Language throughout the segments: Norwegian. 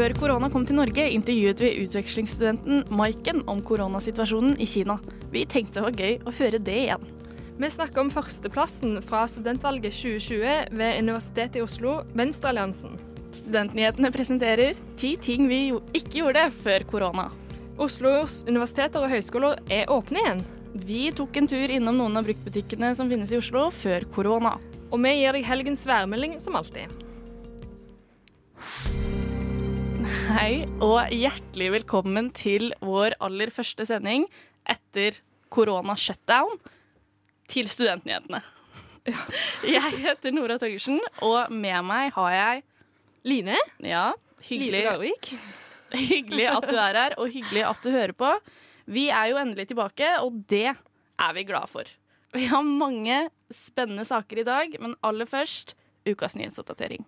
Før korona kom til Norge, intervjuet vi utvekslingsstudenten Maiken om koronasituasjonen i Kina. Vi tenkte det var gøy å høre det igjen. Vi snakker om førsteplassen fra studentvalget 2020 ved Universitetet i Oslo, Venstrealliansen. Studentnyhetene presenterer ti ting vi jo ikke gjorde før korona. Oslos universiteter og høyskoler er åpne igjen. Vi tok en tur innom noen av bruktbutikkene som finnes i Oslo før korona. Og vi gir deg helgens værmelding som alltid. Hei og hjertelig velkommen til vår aller første sending etter korona-shutdown til Studentnyhetene. Jeg heter Nora Torgersen, og med meg har jeg Line? Ja, Line hyggelig, Rørvik? hyggelig at du er her, og hyggelig at du hører på. Vi er jo endelig tilbake, og det er vi glad for. Vi har mange spennende saker i dag, men aller først ukas nyhetsoppdatering.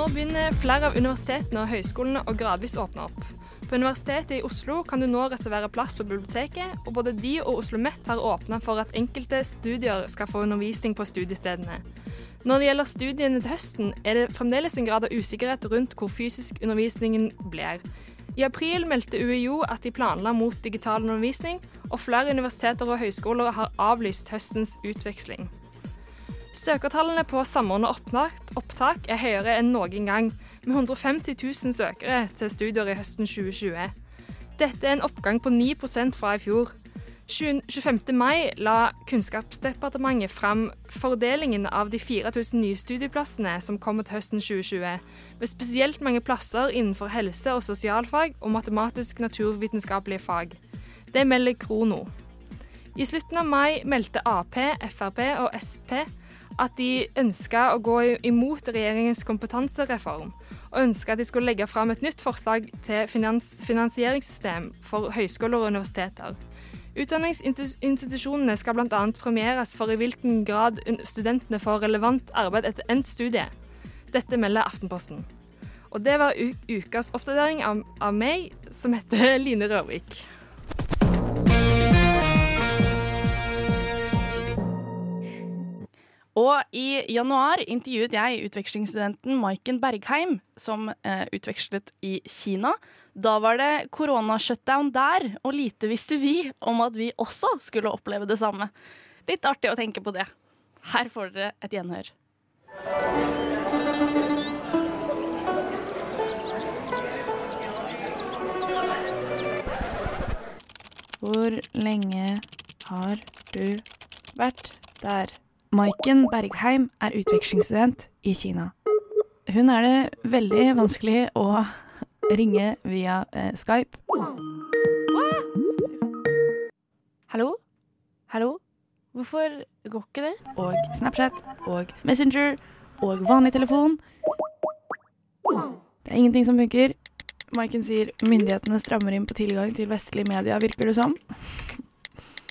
Nå begynner flere av universitetene og høyskolene å gradvis åpne opp. På Universitetet i Oslo kan du nå reservere plass på biblioteket, og både de og Oslo OsloMet har åpna for at enkelte studier skal få undervisning på studiestedene. Når det gjelder studiene til høsten, er det fremdeles en grad av usikkerhet rundt hvor fysisk undervisningen blir. I april meldte UiO at de planla mot digital undervisning, og flere universiteter og høyskoler har avlyst høstens utveksling. Søkertallene på Samordna opptak, er høyere enn noen gang, med 150 000 søkere til studier i høsten 2020. Dette er en oppgang på 9 fra i fjor. 25. mai la Kunnskapsdepartementet fram fordelingen av de 4000 nye studieplassene som kommer til høsten 2020, med spesielt mange plasser innenfor helse- og sosialfag og matematisk-naturvitenskapelige fag. Det melder Krono. I slutten av mai meldte Ap, Frp og Sp at de ønska å gå imot regjeringens kompetansereform, og ønska at de skulle legge fram et nytt forslag til finans finansieringssystem for høyskoler og universiteter. Utdanningsinstitusjonene skal bl.a. premieres for i hvilken grad studentene får relevant arbeid etter endt studie. Dette melder Aftenposten. Og det var ukas oppdatering av, av meg, som heter Line Rørvik. Og i januar intervjuet jeg utvekslingsstudenten Maiken Bergheim, som eh, utvekslet i Kina. Da var det koronashutdown der, og lite visste vi om at vi også skulle oppleve det samme. Litt artig å tenke på det. Her får dere et gjenhør. Hvor lenge har du vært der? Maiken Bergheim er utvekslingsstudent i Kina. Hun er det veldig vanskelig å ringe via eh, Skype. Hallo? Hallo? Hvorfor går ikke det? Og Snapchat og Messenger og vanlig telefon. Det er ingenting som funker. Maiken sier myndighetene strammer inn på tilgang til vestlige media, virker det som.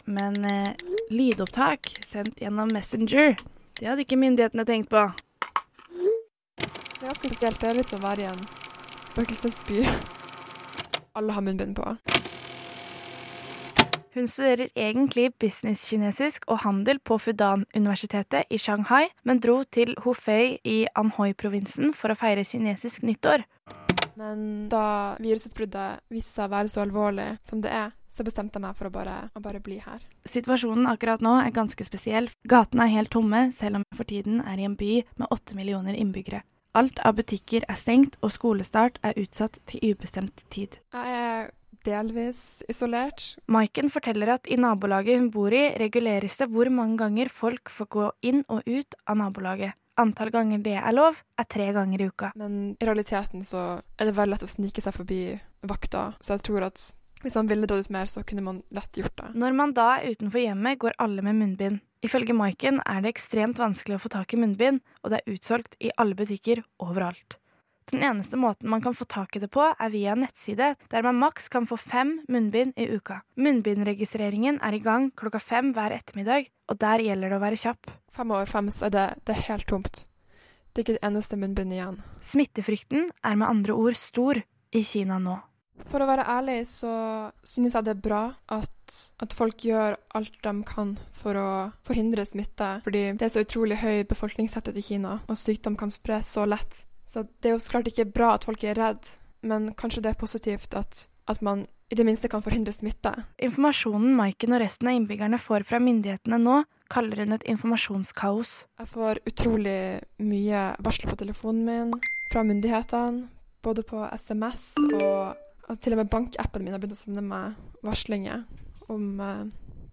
Men eh, lydopptak sendt gjennom Messenger, det hadde ikke myndighetene tenkt på. Det er ganske spesielt. Det er litt som å være i en spøkelsesby. Alle har munnbind på. Hun studerer egentlig business-kinesisk og handel på Fudan-universitetet i Shanghai, men dro til Hufei i Anhoi-provinsen for å feire kinesisk nyttår. Men da virusutbruddet viste seg å være så alvorlig som det er, så bestemte jeg meg for å bare, å bare bli her. Situasjonen akkurat nå er ganske spesiell. Gatene er helt tomme, selv om jeg for tiden er i en by med åtte millioner innbyggere. Alt av butikker er stengt, og skolestart er utsatt til ubestemt tid. Jeg er delvis isolert. Maiken forteller at i nabolaget hun bor i, reguleres det hvor mange ganger folk får gå inn og ut av nabolaget. Antall ganger det er lov, er tre ganger i uka. Men i realiteten så er det veldig lett å snike seg forbi vakta, så jeg tror at hvis man ville dratt ut mer, så kunne man lett gjort det. Når man da er utenfor hjemmet, går alle med munnbind. Ifølge Maiken er det ekstremt vanskelig å få tak i munnbind, og det er utsolgt i alle butikker overalt. Den eneste måten man kan få tak i det på, er via en nettside, der man maks kan få fem munnbind i uka. Munnbindregistreringen er i gang klokka fem hver ettermiddag, og der gjelder det å være kjapp. Fem over fem så er det, det er helt tomt. Det er ikke det eneste munnbind igjen. Smittefrykten er med andre ord stor i Kina nå. For å være ærlig så synes jeg det er bra at, at folk gjør alt de kan for å forhindre smitte, fordi det er så utrolig høy befolkningstetthet i Kina, og sykdom kan spres så lett. Så det er jo så klart ikke bra at folk er redd, men kanskje det er positivt at, at man i det minste kan forhindre smitte. Informasjonen Maiken og resten av innbyggerne får fra myndighetene nå, kaller hun et informasjonskaos. Jeg får utrolig mye varsler på telefonen min fra myndighetene, både på SMS og, og til og med bankappen min har begynt å sende meg varslinger om, eh,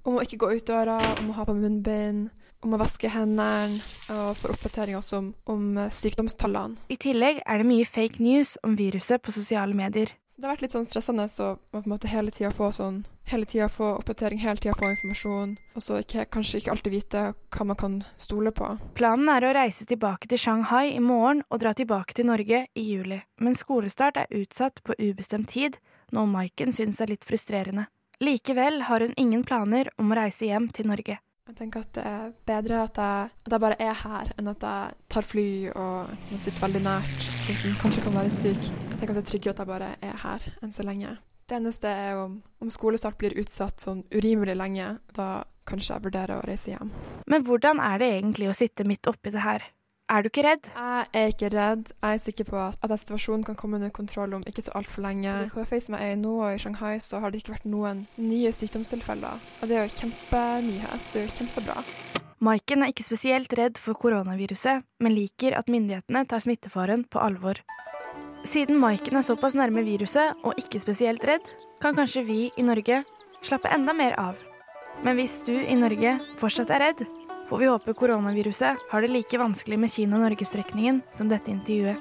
om å ikke gå ut døra, om å ha på munnbind om å vaske hendene, og for oppdatering også om, om eh, sykdomstallene. I tillegg er det mye fake news om viruset på sosiale medier. Så det har vært litt sånn stressende å på en måte hele tida få sånn Hele tida få oppdatering, hele tida få informasjon, og så kanskje ikke alltid vite hva man kan stole på. Planen er å reise tilbake til Shanghai i morgen og dra tilbake til Norge i juli. Men skolestart er utsatt på ubestemt tid, noe Maiken syns er litt frustrerende. Likevel har hun ingen planer om å reise hjem til Norge. Jeg tenker at det er bedre at jeg, at jeg, bare er her, enn at jeg tar fly og sitter veldig nært som kanskje kan være syk. Jeg tenker at det er tryggere at jeg bare er her enn så lenge. Det eneste er om, om skolestart blir utsatt sånn urimelig lenge. Da kanskje jeg vurderer å reise hjem. Men hvordan er det egentlig å sitte midt oppi det her? Er du ikke redd? Jeg er ikke redd. Jeg er sikker på at, at situasjonen kan komme under kontroll om ikke så altfor lenge. I KFA som jeg er i nå, og i Shanghai, så har det ikke vært noen nye sykdomstilfeller. Og det er jo kjempenyhet. Det er jo kjempebra. Maiken er ikke spesielt redd for koronaviruset, men liker at myndighetene tar smittefaren på alvor. Siden Maiken er såpass nærme viruset og ikke spesielt redd, kan kanskje vi i Norge slappe enda mer av. Men hvis du i Norge fortsatt er redd, Får vi håpe koronaviruset har det like vanskelig med Kina-Norge-strekningen som dette intervjuet.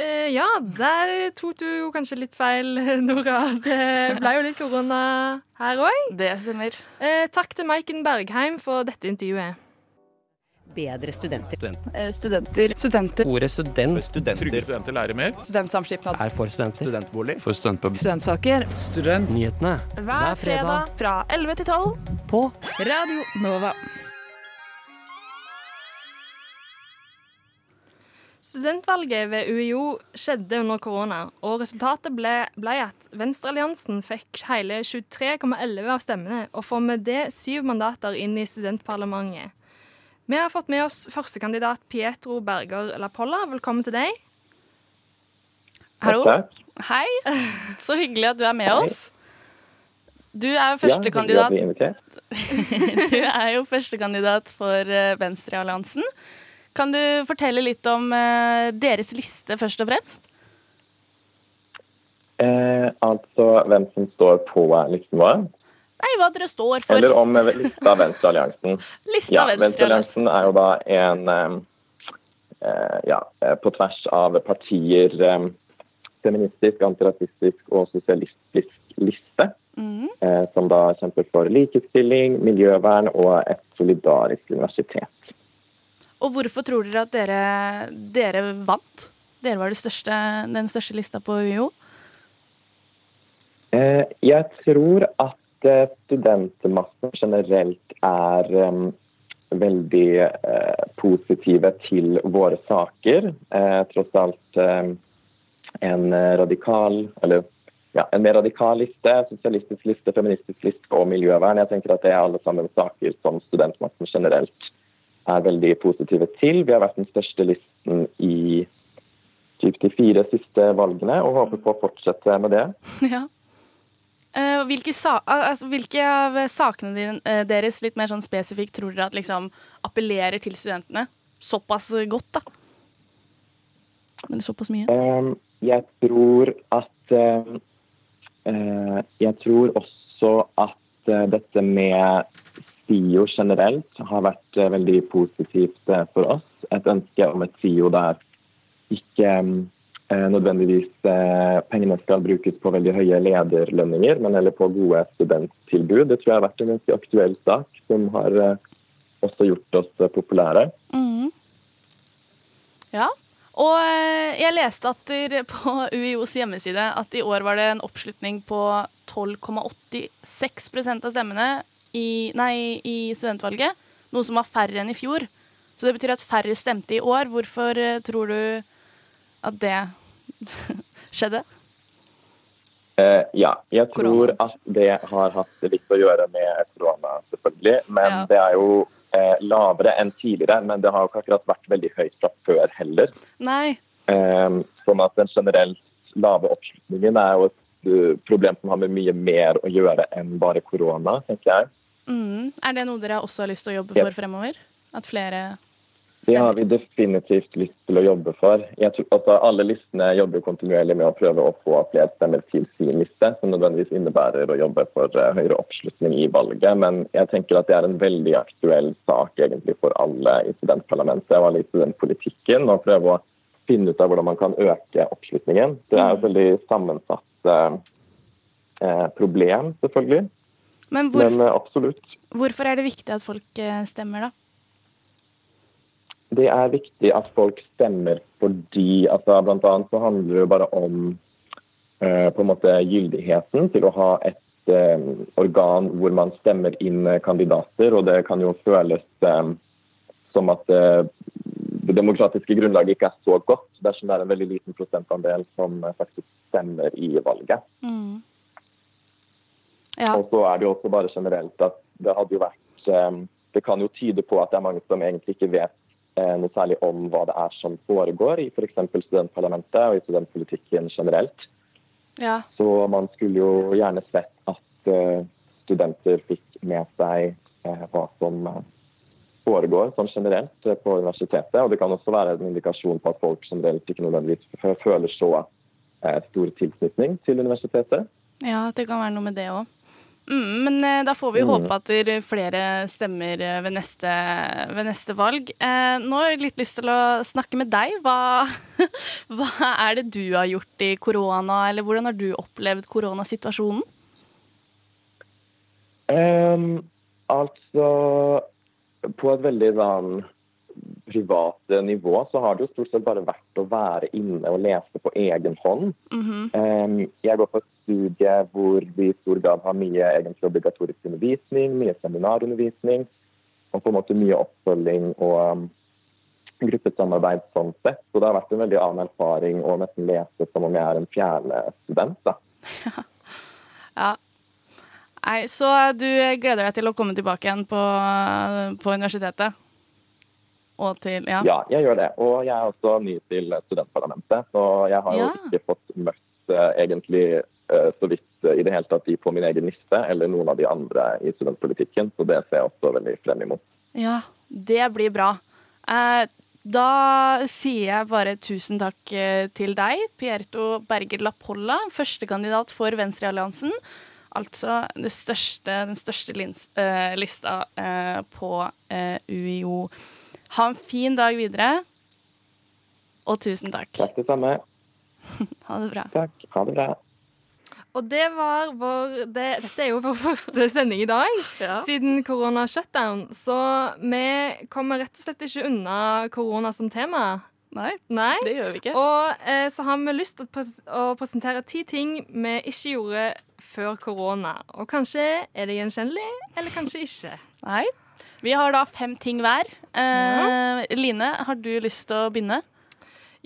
Uh, ja, der tok du jo kanskje litt feil, Nora. Det ble jo litt korona her òg. Det stemmer. Uh, takk til Maiken Bergheim for dette intervjuet bedre studenter. Eh, studenter. Studenter. Ordet student. Studenter. Trygge studenter lærer mer. Studentsamskipnad. Er for studenter. Studentbolig. For studentpub. Studentsaker. Studentnyhetene. Hver fredag fra 11 til 12 på Radio Nova. Studentvalget ved UiO skjedde under korona, og resultatet ble, ble at Venstrealliansen fikk hele 23,11 av stemmene, og får med det syv mandater inn i studentparlamentet. Vi har fått med oss førstekandidat Pietro Berger Lapolla. Velkommen til deg. Hallo. Hei. Så hyggelig at du er med oss. Du er jo førstekandidat ja, Du er jo førstekandidat for eh, Venstrealliansen. Kan du fortelle litt om uh, deres liste, først og fremst? Eh, altså hvem som står på listen vår? Nei, hva dere står for. Eller om lista Venstrealliansen. lista ja, Venstrealliansen er jo da en eh, ja, eh, på tvers av partier eh, feministisk, antirasistisk og sosialistisk liste. Mm. Eh, som da kjemper for likestilling, miljøvern og et solidarisk universitet. Og hvorfor tror dere at dere, dere vant? Dere var største, den største lista på UiO? Jeg tror at studentmassen generelt er veldig uh, positive til våre saker. Uh, tross alt um, en radikal eller ja, en mer radikal liste, sosialistisk liste, feministisk liste og miljøvern. Jeg tenker at Det er alle sammen saker som studentmakten generelt er veldig positive til. Vi har vært den største listen i typ de fire siste valgene og håper på å fortsette med det. Ja. Uh, hvilke, altså, hvilke, av sakene deres litt mer sånn spesifikt tror dere at liksom appellerer til studentene såpass godt, da? Eller såpass mye? Um, jeg tror at uh, uh, Jeg tror også at dette med SIO generelt har vært veldig positivt for oss. Et ønske om et SIO der ikke um, eh, nødvendigvis eh, pengene skal brukes på veldig høye lederlønninger, men heller på gode studenttilbud. Det tror jeg har vært en ganske aktuell sak som har eh, også gjort oss eh, populære. Mm. Ja. Og eh, jeg leste at på UiOs hjemmeside at i år var det en oppslutning på 12,86% av stemmene i, nei, i studentvalget. Noe som var færre enn i fjor. Så det betyr at færre stemte i år. Hvorfor eh, tror du at det skjedde? Uh, ja, jeg tror at det har hatt litt å gjøre med korona, selvfølgelig. Men Ja. det er jo uh, lavere enn tidligere. Men det har jo ikke akkurat vært veldig høyt fra før heller. Nei. Uh, sånn at den generelt lave oppslutningen er jo et problem som har med mye mer å gjøre enn bare korona, tenker jeg. Mm. Er det noe dere også har lyst til å jobbe Ja. for fremover? At flere Det har vi definitivt lyst til å jobbe for. Tror, altså, alle listene jobber kontinuerlig med å prøve å få flere stemmer til sin liste, som nødvendigvis innebærer å jobbe for uh, høyere oppslutning i valget. Men jeg tenker at det er en veldig aktuell sak egentlig for alle i studentparlamentet og alle i studentpolitikken. å prøve å finne ut av hvordan man kan øke oppslutningen. Det er et veldig sammensatt uh, uh, problem, selvfølgelig. Men hvorf Men absolutt. hvorfor er det viktig at folk stemmer, da? Det er viktig at folk stemmer fordi altså Blant annet så handler det jo bare om uh, på en måte gyldigheten til å ha et uh, organ hvor man stemmer inn eh, kandidater. Og det kan jo føles eh, som at uh, det demokratiske grunnlaget ikke er så godt dersom det er en veldig liten prosentandel som faktisk stemmer i valget. Mm. Ja. Og så er det jo også bare generelt at det hadde jo vært eh, Det kan jo tyde på at det er mange som egentlig ikke vet noe særlig om hva det er som foregår i f.eks. studentparlamentet og i studentpolitikken generelt. ja. Så man skulle jo gjerne sett at eh, studenter fikk med seg eh, hva som eh, foregår sånn generelt eh, på universitetet. Og det kan også være en indikasjon på at folk generelt ikke nødvendigvis føler så eh, stor tilknytning til universitetet. Ja, det kan være noe med det òg. Mm, men eh, da får vi Mm. håpe at er flere stemmer eh, ved neste, ved neste valg. Eh, nå har jeg litt lyst til å snakke med deg. Hva, hva er det du har gjort i korona, eller hvordan har du opplevd koronasituasjonen? Um, altså På et veldig sånn privat nivå så har det jo stort sett bare vært å være inne og lese på egen hånd. Mm -hmm. jeg går på et studie hvor vi i stor grad har mye egentlig obligatorisk undervisning, mye seminarundervisning og på en måte mye oppfølging og gruppesamarbeid sånn sett. Så det har vært en veldig annen erfaring å nesten lese som om jeg er en fjerde student. da. Ja. Nei, så du gleder deg til å komme tilbake igjen på, på universitetet? Og til Ja. Ja, jeg gjør det. Og jeg er også ny til studentparlamentet. Så jeg har jo ikke fått møtt eh, egentlig eh, så vidt eh, i det hele tatt de på min egen liste, eller noen av de andre i studentpolitikken. Så det ser jeg også veldig frem imot. Ja, det blir bra. Da sier jeg bare tusen takk til deg, Pierto Berger Lapolla, førstekandidat for Venstrealliansen. Altså største, den største lins, lista på UiO. Ha en fin dag videre, og tusen takk. Takk det samme. Ha det bra. Takk. Ha det bra. Og det var vår det, Dette er jo vår første sending i dag siden korona-shutdown. Så vi kommer rett og slett ikke unna korona som tema. Nei, Nei. det gjør vi ikke. Og eh, så har vi lyst til å, pres å presentere ti ting vi ikke gjorde før korona. Og kanskje er det gjenkjennelig, eller kanskje ikke. Nei. Vi har da fem ting hver. Eh, Line, har du lyst til å begynne?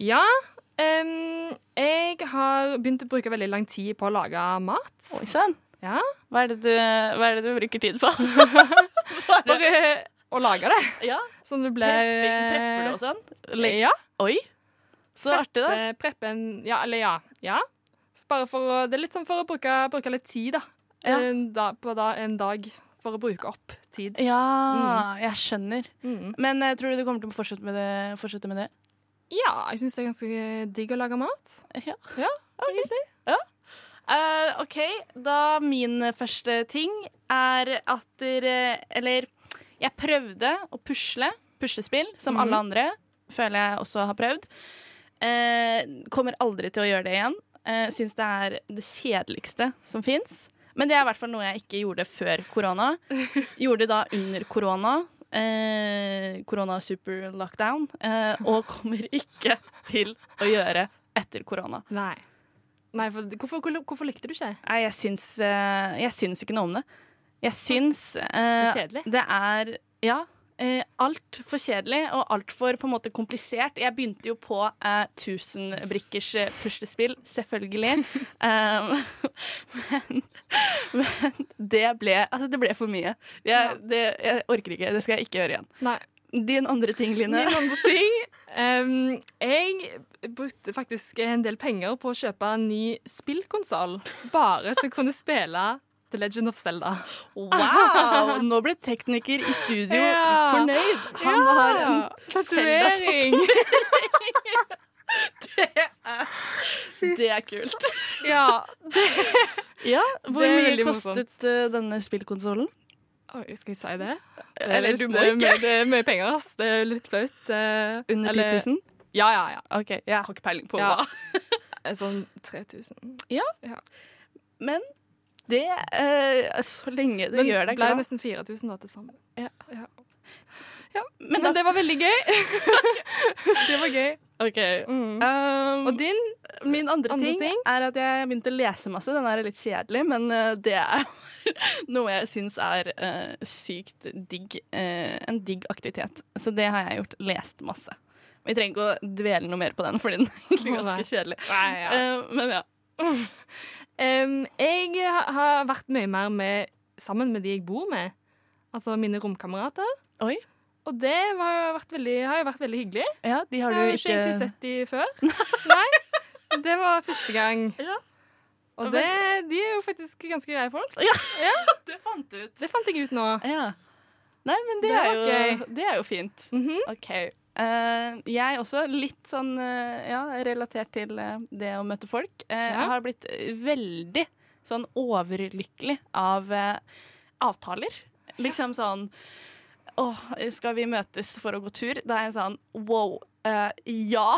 Ja, Um, jeg har begynt å bruke veldig lang tid på å lage mat. Oi sann. Ja, Hva, er det du- hva er det du bruker tid på? Bare å lage det. ja, Sånn det ble Prepping, prepper du og sånn? Le Ja. Oi, så artig, da. Preppe, preppe en Ja, eller ja. ja. Bare for å Det er litt sånn for å bruke, bruke litt tid, da. Ja. En, da, på da, en dag. For å bruke opp tid. Ja, jeg skjønner. Mm. Men uh, tror du du kommer til å fortsette med det? Fortsette med det? Ja, jeg syns det er ganske digg å lage mat. Ja. Ja, egentlig. Eh, OK, da min første ting er at dere Eller jeg prøvde å pusle. Puslespill, som alle andre. Føler jeg også har prøvd. Uh, kommer aldri til å gjøre det igjen. Uh, Syns det er det kjedeligste som fins. Men det er i hvert fall noe jeg ikke gjorde før korona. Gjorde det da under korona. Eh, korona super lockdown. Eh, og kommer ikke til å gjøre etter korona. Nei. Nei for, hvorfor, hvorfor, likte du ikke? Nei, jeg syns, eh, jeg syns ikke noe om det. Jeg syns eh, kjedelig? Det er Ja. Eh, Altfor kjedelig og altfor på komplisert. Jeg begynte jo på eh, tusenbrikkers eh, puslespill, selvfølgelig. um, men, men det ble Altså, det ble for mye. Jeg, det, jeg orker ikke. Det skal jeg ikke gjøre igjen. Nei. Din andre ting, Line? Min andre ting Um, Jeg brukte faktisk en del penger på å kjøpe en ny spillkonsoll. Bare så jeg kunne spille The Legend of Zelda. Wow! Nå ble tekniker i studio Ja. fornøyd. Han har en tatovering. Det er Det er kult. ja. Ja, Hvor Det mye kostet uh, denne spillkonsollen? Oi, skal jeg si det? Det er Eller du må ikke. Det er mye penger, ass. Det er litt flaut. eh, Under eller- 10 000? Ja, ja, ja. Okay, jeg har ikke peiling på Ja. hva. Eh, Sånn 3000. Men det eh, Så lenge det Men gjør det deg ble nesten 4000 da til sammen. Ja. ja. Ja, Men Men, det var veldig gøy. det var gøy. OK. Mm. Um, Og din? min andre, andre ting, ting? er at jeg begynte å lese masse. Den er litt kjedelig, men eh, det er noe jeg syns er uh, sykt digg. Uh, en digg aktivitet. Så det har jeg gjort. Lest masse. Vi trenger ikke å dvele noe mer på den, for den er egentlig ganske kjedelig. Nei, ja. Uh, men ja. Em, jeg har vært mye mer med, sammen med de jeg bor med. Altså mine romkamerater. Oi. Og det var, vært veldig, har jo vært veldig hyggelig. ja, de har Jeg har ikke ikke egentlig sett de før. Nei, det var første gang. Ja. Og det, de er jo faktisk ganske greie folk. Ja, Det fant du ut. Det fant jeg ut nå. Ja. Nei, men det, det er jo, det er jo fint. Mhm. OK. Eh, jeg også, litt sånn uh, ja, relatert til uh, det å møte folk. Ja. Jeg har blitt veldig sånn overlykkelig av avtaler. Liksom sånn Åh, skal vi møtes for å gå tur? Da er jeg sånn wow. ja!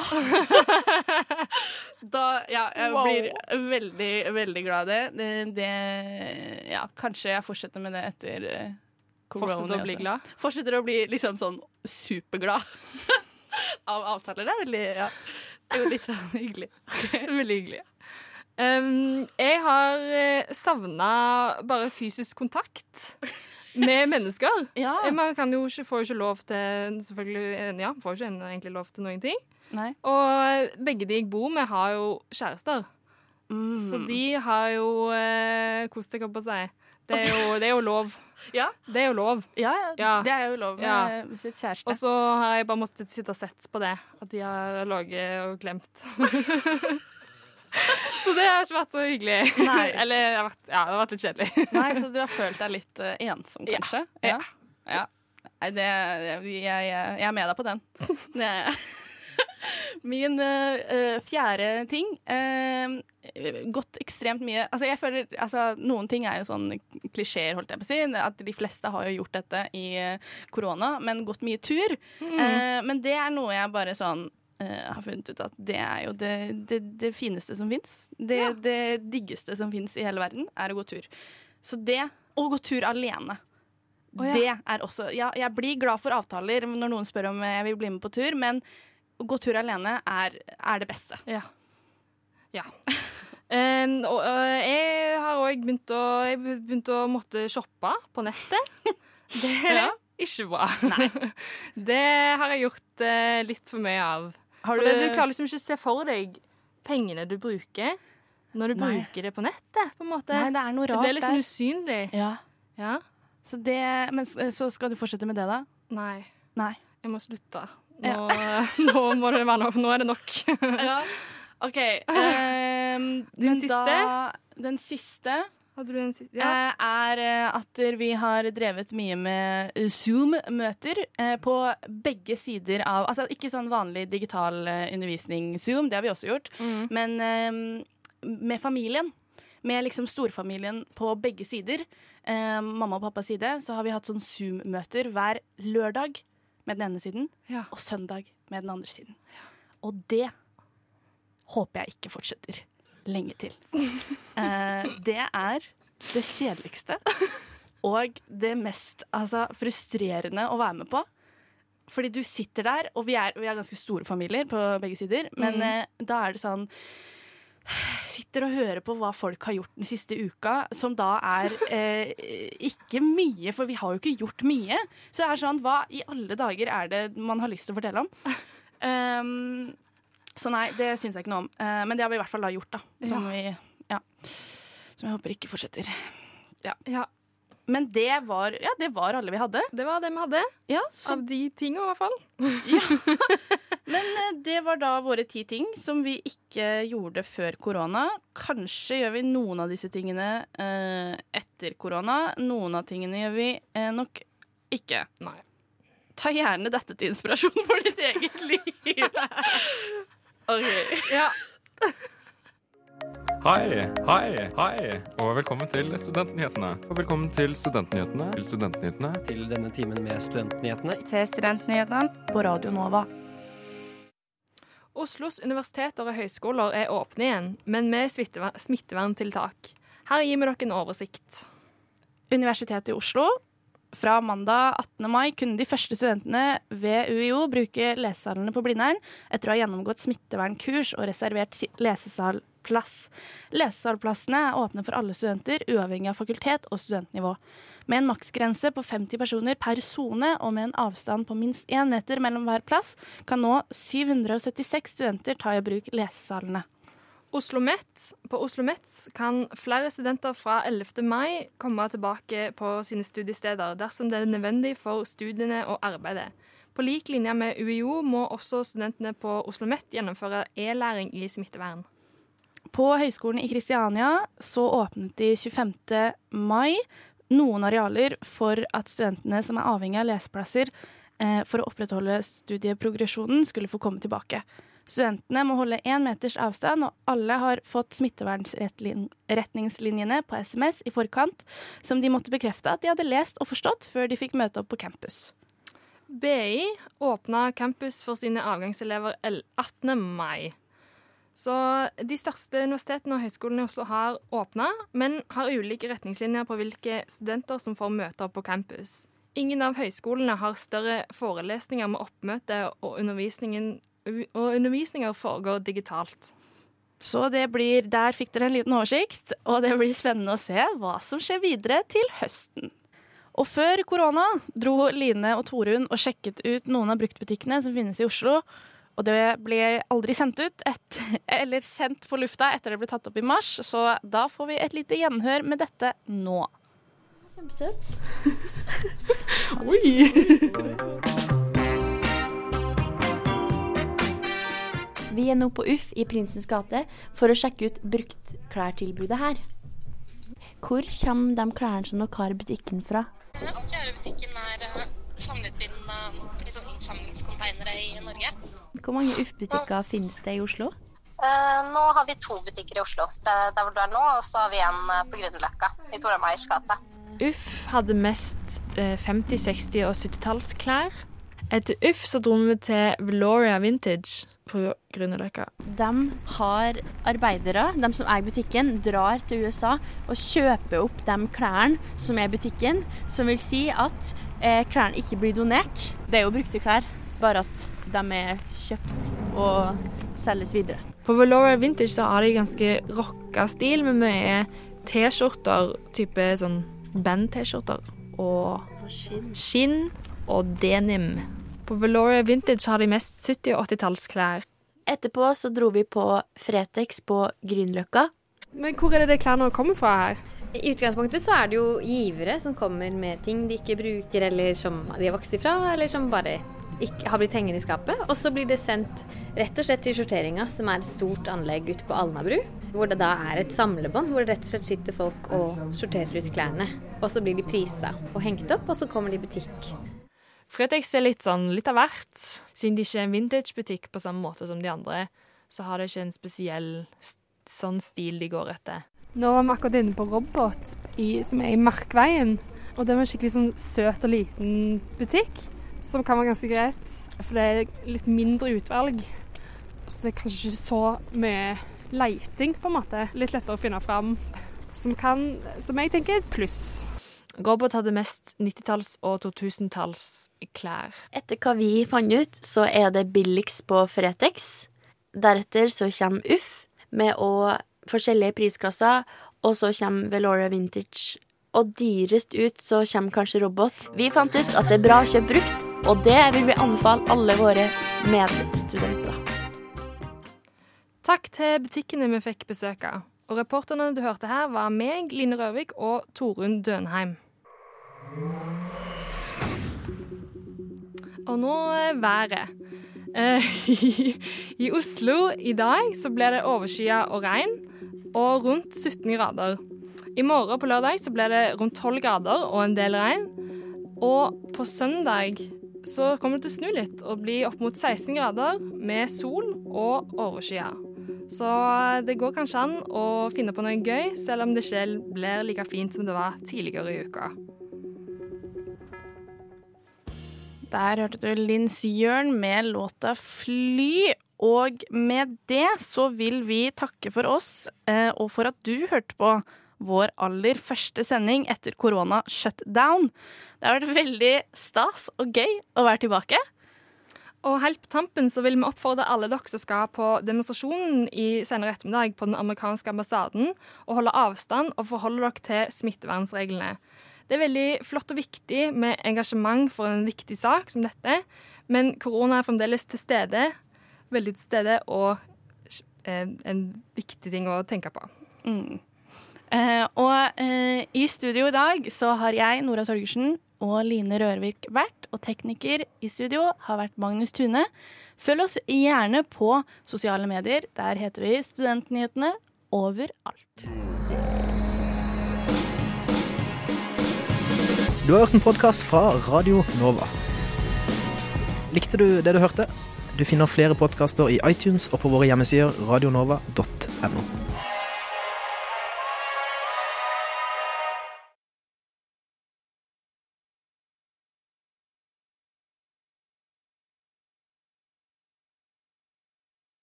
da Ja, jeg Wow. blir veldig, veldig glad i det. det. Det Ja, kanskje jeg fortsetter med det etter eh, korona Fortsett å bli glad. Fortsetter å bli liksom sånn superglad av avtaler. Det er veldig Ja. Det er litt sånn hyggelig. Veldig hyggelig. Um, jeg har uh, savna bare fysisk kontakt med mennesker. Ja. Eh, Man kan jo ikke, får jo ikke lov til selvfølgelig, eh, ja, får ikke egentlig lov til noen ting. Nei. Og begge de jeg bor med, har jo kjærester. Mm. Så de har jo uh, kost seg, holdt på å si. Det er, jo, det er jo lov. Ja. Det er jo lov. Ja, ja, det er jo lov med sitt kjæreste. Og så har jeg bare måttet sitte og sett på det. At de har ligget og glemt. så det har ikke vært så hyggelig. Nei. Eller det har vært, ja, det har vært litt kjedelig. Nei, så du har følt deg litt uh, ensom, Ja. kanskje? Ja. ja. Nei, det, jeg, jeg, jeg er med deg på den. Det er jeg. Min eh, fjerde ting uh, Gått ekstremt mye Altså, jeg føler altså, Noen ting er jo sånn klisjeer, holdt jeg på å si. At de fleste har jo gjort dette i korona, men gått mye tur. Eh, men det er noe jeg bare sånn har funnet ut at det er jo det, det, det fineste som fins. Det, Ja. det diggeste som fins i hele verden, er å gå tur. Så det Å gå tur alene. Oh, ja. Det er også Ja, jeg blir glad for avtaler når noen spør om jeg vil bli med på tur, men å gå tur alene er, er det beste. Ja. ja. Um, og uh, jeg har òg begynt begynt å måtte shoppe på nettet. Det er Ja. ikke bra. det har jeg gjort uh, litt for mye av. Du, det, du klarer liksom ikke å se for deg pengene du bruker, når du Nei. bruker det på nettet. på en måte. Nei, det er noe det blir liksom der. usynlig. Ja. Ja. Så, det, men, så skal du fortsette med det, da? Nei. Nei. Jeg må slutte. Nå, nå, må det være nok. nå er det nok. Ja. OK. Um, Den siste? Da, den siste Hadde du en siste? eh, er eh, at vi har drevet mye med Zoom-møter eh, på begge sider av Altså ikke sånn vanlig digital undervisning Zoom, det har vi også gjort, Mm. men eh, med familien. Med liksom storfamilien på begge sider. Eh, mamma og pappas side. Så har vi hatt sånn Zoom-møter hver lørdag med den ene siden, Ja. og søndag med den andre siden. Og det håper jeg ikke fortsetter lenge til. Eh, det er det kjedeligste og det mest altså, frustrerende å være med på. Fordi du sitter der, og vi er, vi er ganske store familier på begge sider, men Mm. eh, da er det sånn Sitter og hører på hva folk har gjort den siste uka, som da er eh, ikke mye, for vi har jo ikke gjort mye. Så det er sånn, hva i alle dager er det man har lyst til å fortelle om? Um, så nei, det syns jeg ikke noe om. Uh, men det har vi i hvert fall da gjort, da. Som, vi, ja, som jeg håper ikke fortsetter. Ja. Ja, Men det var, ja, det var alle vi hadde. det var det vi hadde. Ja, så, Av de tinga, i hvert fall. men eh, det var da våre ti ting som vi ikke gjorde før korona. Kanskje gjør vi noen av disse tingene eh, etter korona. Noen av tingene gjør vi eh, nok ikke. Nei. Ta gjerne dette til inspirasjon for ditt eget liv. OK. Ja. Hei, hei, hei, og velkommen til Studentnyhetene. Og velkommen til Studentnyhetene. Til Studentnyhetene. Til denne timen med Studentnyhetene. Til Studentnyhetene på Radio Nova. Oslos universiteter og høyskoler er åpne igjen, men med smitteverntiltak. Her gir vi dere en oversikt. Universitetet i Oslo. Fra mandag 18. mai kunne de første studentene ved UiO bruke lesesalene på Blindern etter å ha gjennomgått smittevernkurs og reservert si- lesesalplass. Lesesalplassene er åpne for alle studenter, uavhengig av fakultet og studentnivå. Med en maksgrense på 50 personer per sone og med en avstand på minst én meter mellom hver plass, kan nå 776 studenter ta i bruk lesesalene. Oslo Met. På Oslo Met kan flere studenter fra 11. mai komme tilbake på sine studiesteder dersom det er nødvendig for studiene og arbeidet. På lik linje med UiO må også studentene på Oslo Met gjennomføre e-læring i smittevern. På Høgskolen i Kristiania så åpnet de 25. mai noen arealer for at studentene som er avhengig av leseplasser eh, for å opprettholde studieprogresjonen, skulle få komme tilbake. Studentene må holde én meters avstand, og alle har fått smittevernretningslinjene på SMS i forkant, som de måtte bekrefte at de hadde lest og forstått før de fikk møte opp på campus. BI åpna campus for sine avgangselever 18. mai. Så de største universitetene og høyskolene i Oslo har åpna, men har ulike retningslinjer på hvilke studenter som får møte opp på campus. Ingen av høyskolene har større forelesninger med oppmøte, og, og undervisninger foregår digitalt. Så det blir, der fikk dere en liten oversikt, og det blir spennende å se hva som skjer videre til høsten. Og før korona dro Line og Torunn og sjekket ut noen av bruktbutikkene som finnes i Oslo. Og det ble aldri sendt ut, et, eller sendt på lufta etter det ble tatt opp i mars, så da får vi et lite gjenhør med dette nå. Kjempesøt. Vi er nå på Uff i Prinsens gate for å sjekke ut bruktklærtilbudet her. Hvor kommer de klærne som dere har i butikken fra? Butikken er eh, samlet inn eh, i sånn innsamlingskontainere i Norge. Hvor mange Uff-butikker finnes det i Oslo? Eh, nå har vi to butikker i Oslo, det, der hvor du er nå, og så har vi en eh, på Grünerløkka i Tora Meyers gate. Uff hadde mest eh, 50-, 60- og 70-tallsklær. Etter Uff så dro vi til Veloria Vintage på Grünerløkka. De har arbeidere, de som eier butikken, drar til USA og kjøper opp de klærne som er i butikken, som vil si at eh, klærne ikke blir donert. Det er jo brukte klær, bare at de er kjøpt og selges videre. På Valora Vintage så har de ganske rocka stil med mye T-skjorter, type sånn band-T-skjorter, og skinn og denim. På Valora Vintage har de mest 70- og 80-tallsklær. Etterpå så dro vi på Fretex på Grünerløkka. Men hvor er det de klærne kommer fra her? I utgangspunktet så er det jo givere som kommer med ting de ikke bruker, eller som de har vokst ifra, eller som bare ikke har blitt hengende i skapet. Og så blir det sendt rett og slett til sorteringa, som er et stort anlegg ute på Alnabru. Hvor det da er et samlebånd, hvor det rett og slett sitter folk og sorterer ut klærne. Og så blir de prisa og hengt opp, og så kommer de i butikk. Fretex er litt sånn litt av hvert. Siden de ikke er en vintagebutikk på samme måte som de andre, så har det ikke en spesiell sånn stil de går etter. Nå var vi akkurat inne på Robot, i, som er i Markveien. Og det var en skikkelig sånn søt og liten butikk, som kan være ganske greit. For det er litt mindre utvalg. Så det er kanskje ikke så mye leiting, på en måte. Litt lettere å finne fram. Som, kan, som jeg tenker er et pluss. Robot hadde mest 90-talls- og 2000-talls klær. Etter hva vi fant ut, så er det billigst på Fretex. Deretter så kommer Uff med å forskjellige prisklasser, og så kommer Veloria Vintage. Og dyrest ut så kommer kanskje Robot. Vi fant ut at det er bra å kjøpe brukt, og det vil vi anbefale alle våre medstudenter. Takk til butikkene vi fikk besøk av. Og reporterne du hørte her, var meg, Line Rørvik og Torunn Dønheim. Og nå er været. Eh, i, I Oslo i dag så ble det overskya og regn, og rundt 17 grader. I morgen på lørdag så ble det rundt 12 grader og en del regn. Og på søndag så kommer det til å snu litt og bli opp mot 16 grader med sol og overskyet. Så det går kanskje an å finne på noe gøy, selv om det ikke blir like fint som det var tidligere i uka. Der hørte du Linn Sjørn med låta 'Fly'. Og med det så vil vi takke for oss, eh, og for at du hørte på vår aller første sending etter korona shutdown. Det har vært veldig stas og gøy å være tilbake. Og helt på tampen så vil vi oppfordre alle dere som skal på demonstrasjonen i senere ettermiddag på den amerikanske ambassaden, å holde avstand og forholde dere til smittevernreglene. Det er veldig flott og viktig med engasjement for en viktig sak som dette, men korona er fremdeles til stede, veldig til stede, og eh, en viktig ting å tenke på. Mm. Eh, og eh, i studio i dag så har jeg, Nora Torgersen, og Line Rørvik vært, og tekniker i studio har vært Magnus Tune. Følg oss gjerne på sosiale medier. Der heter vi Studentnyhetene overalt. Du har hørt en podkast fra Radio Nova. Likte du det du hørte? Du finner flere podkaster i iTunes og på våre hjemmesider radionova.no.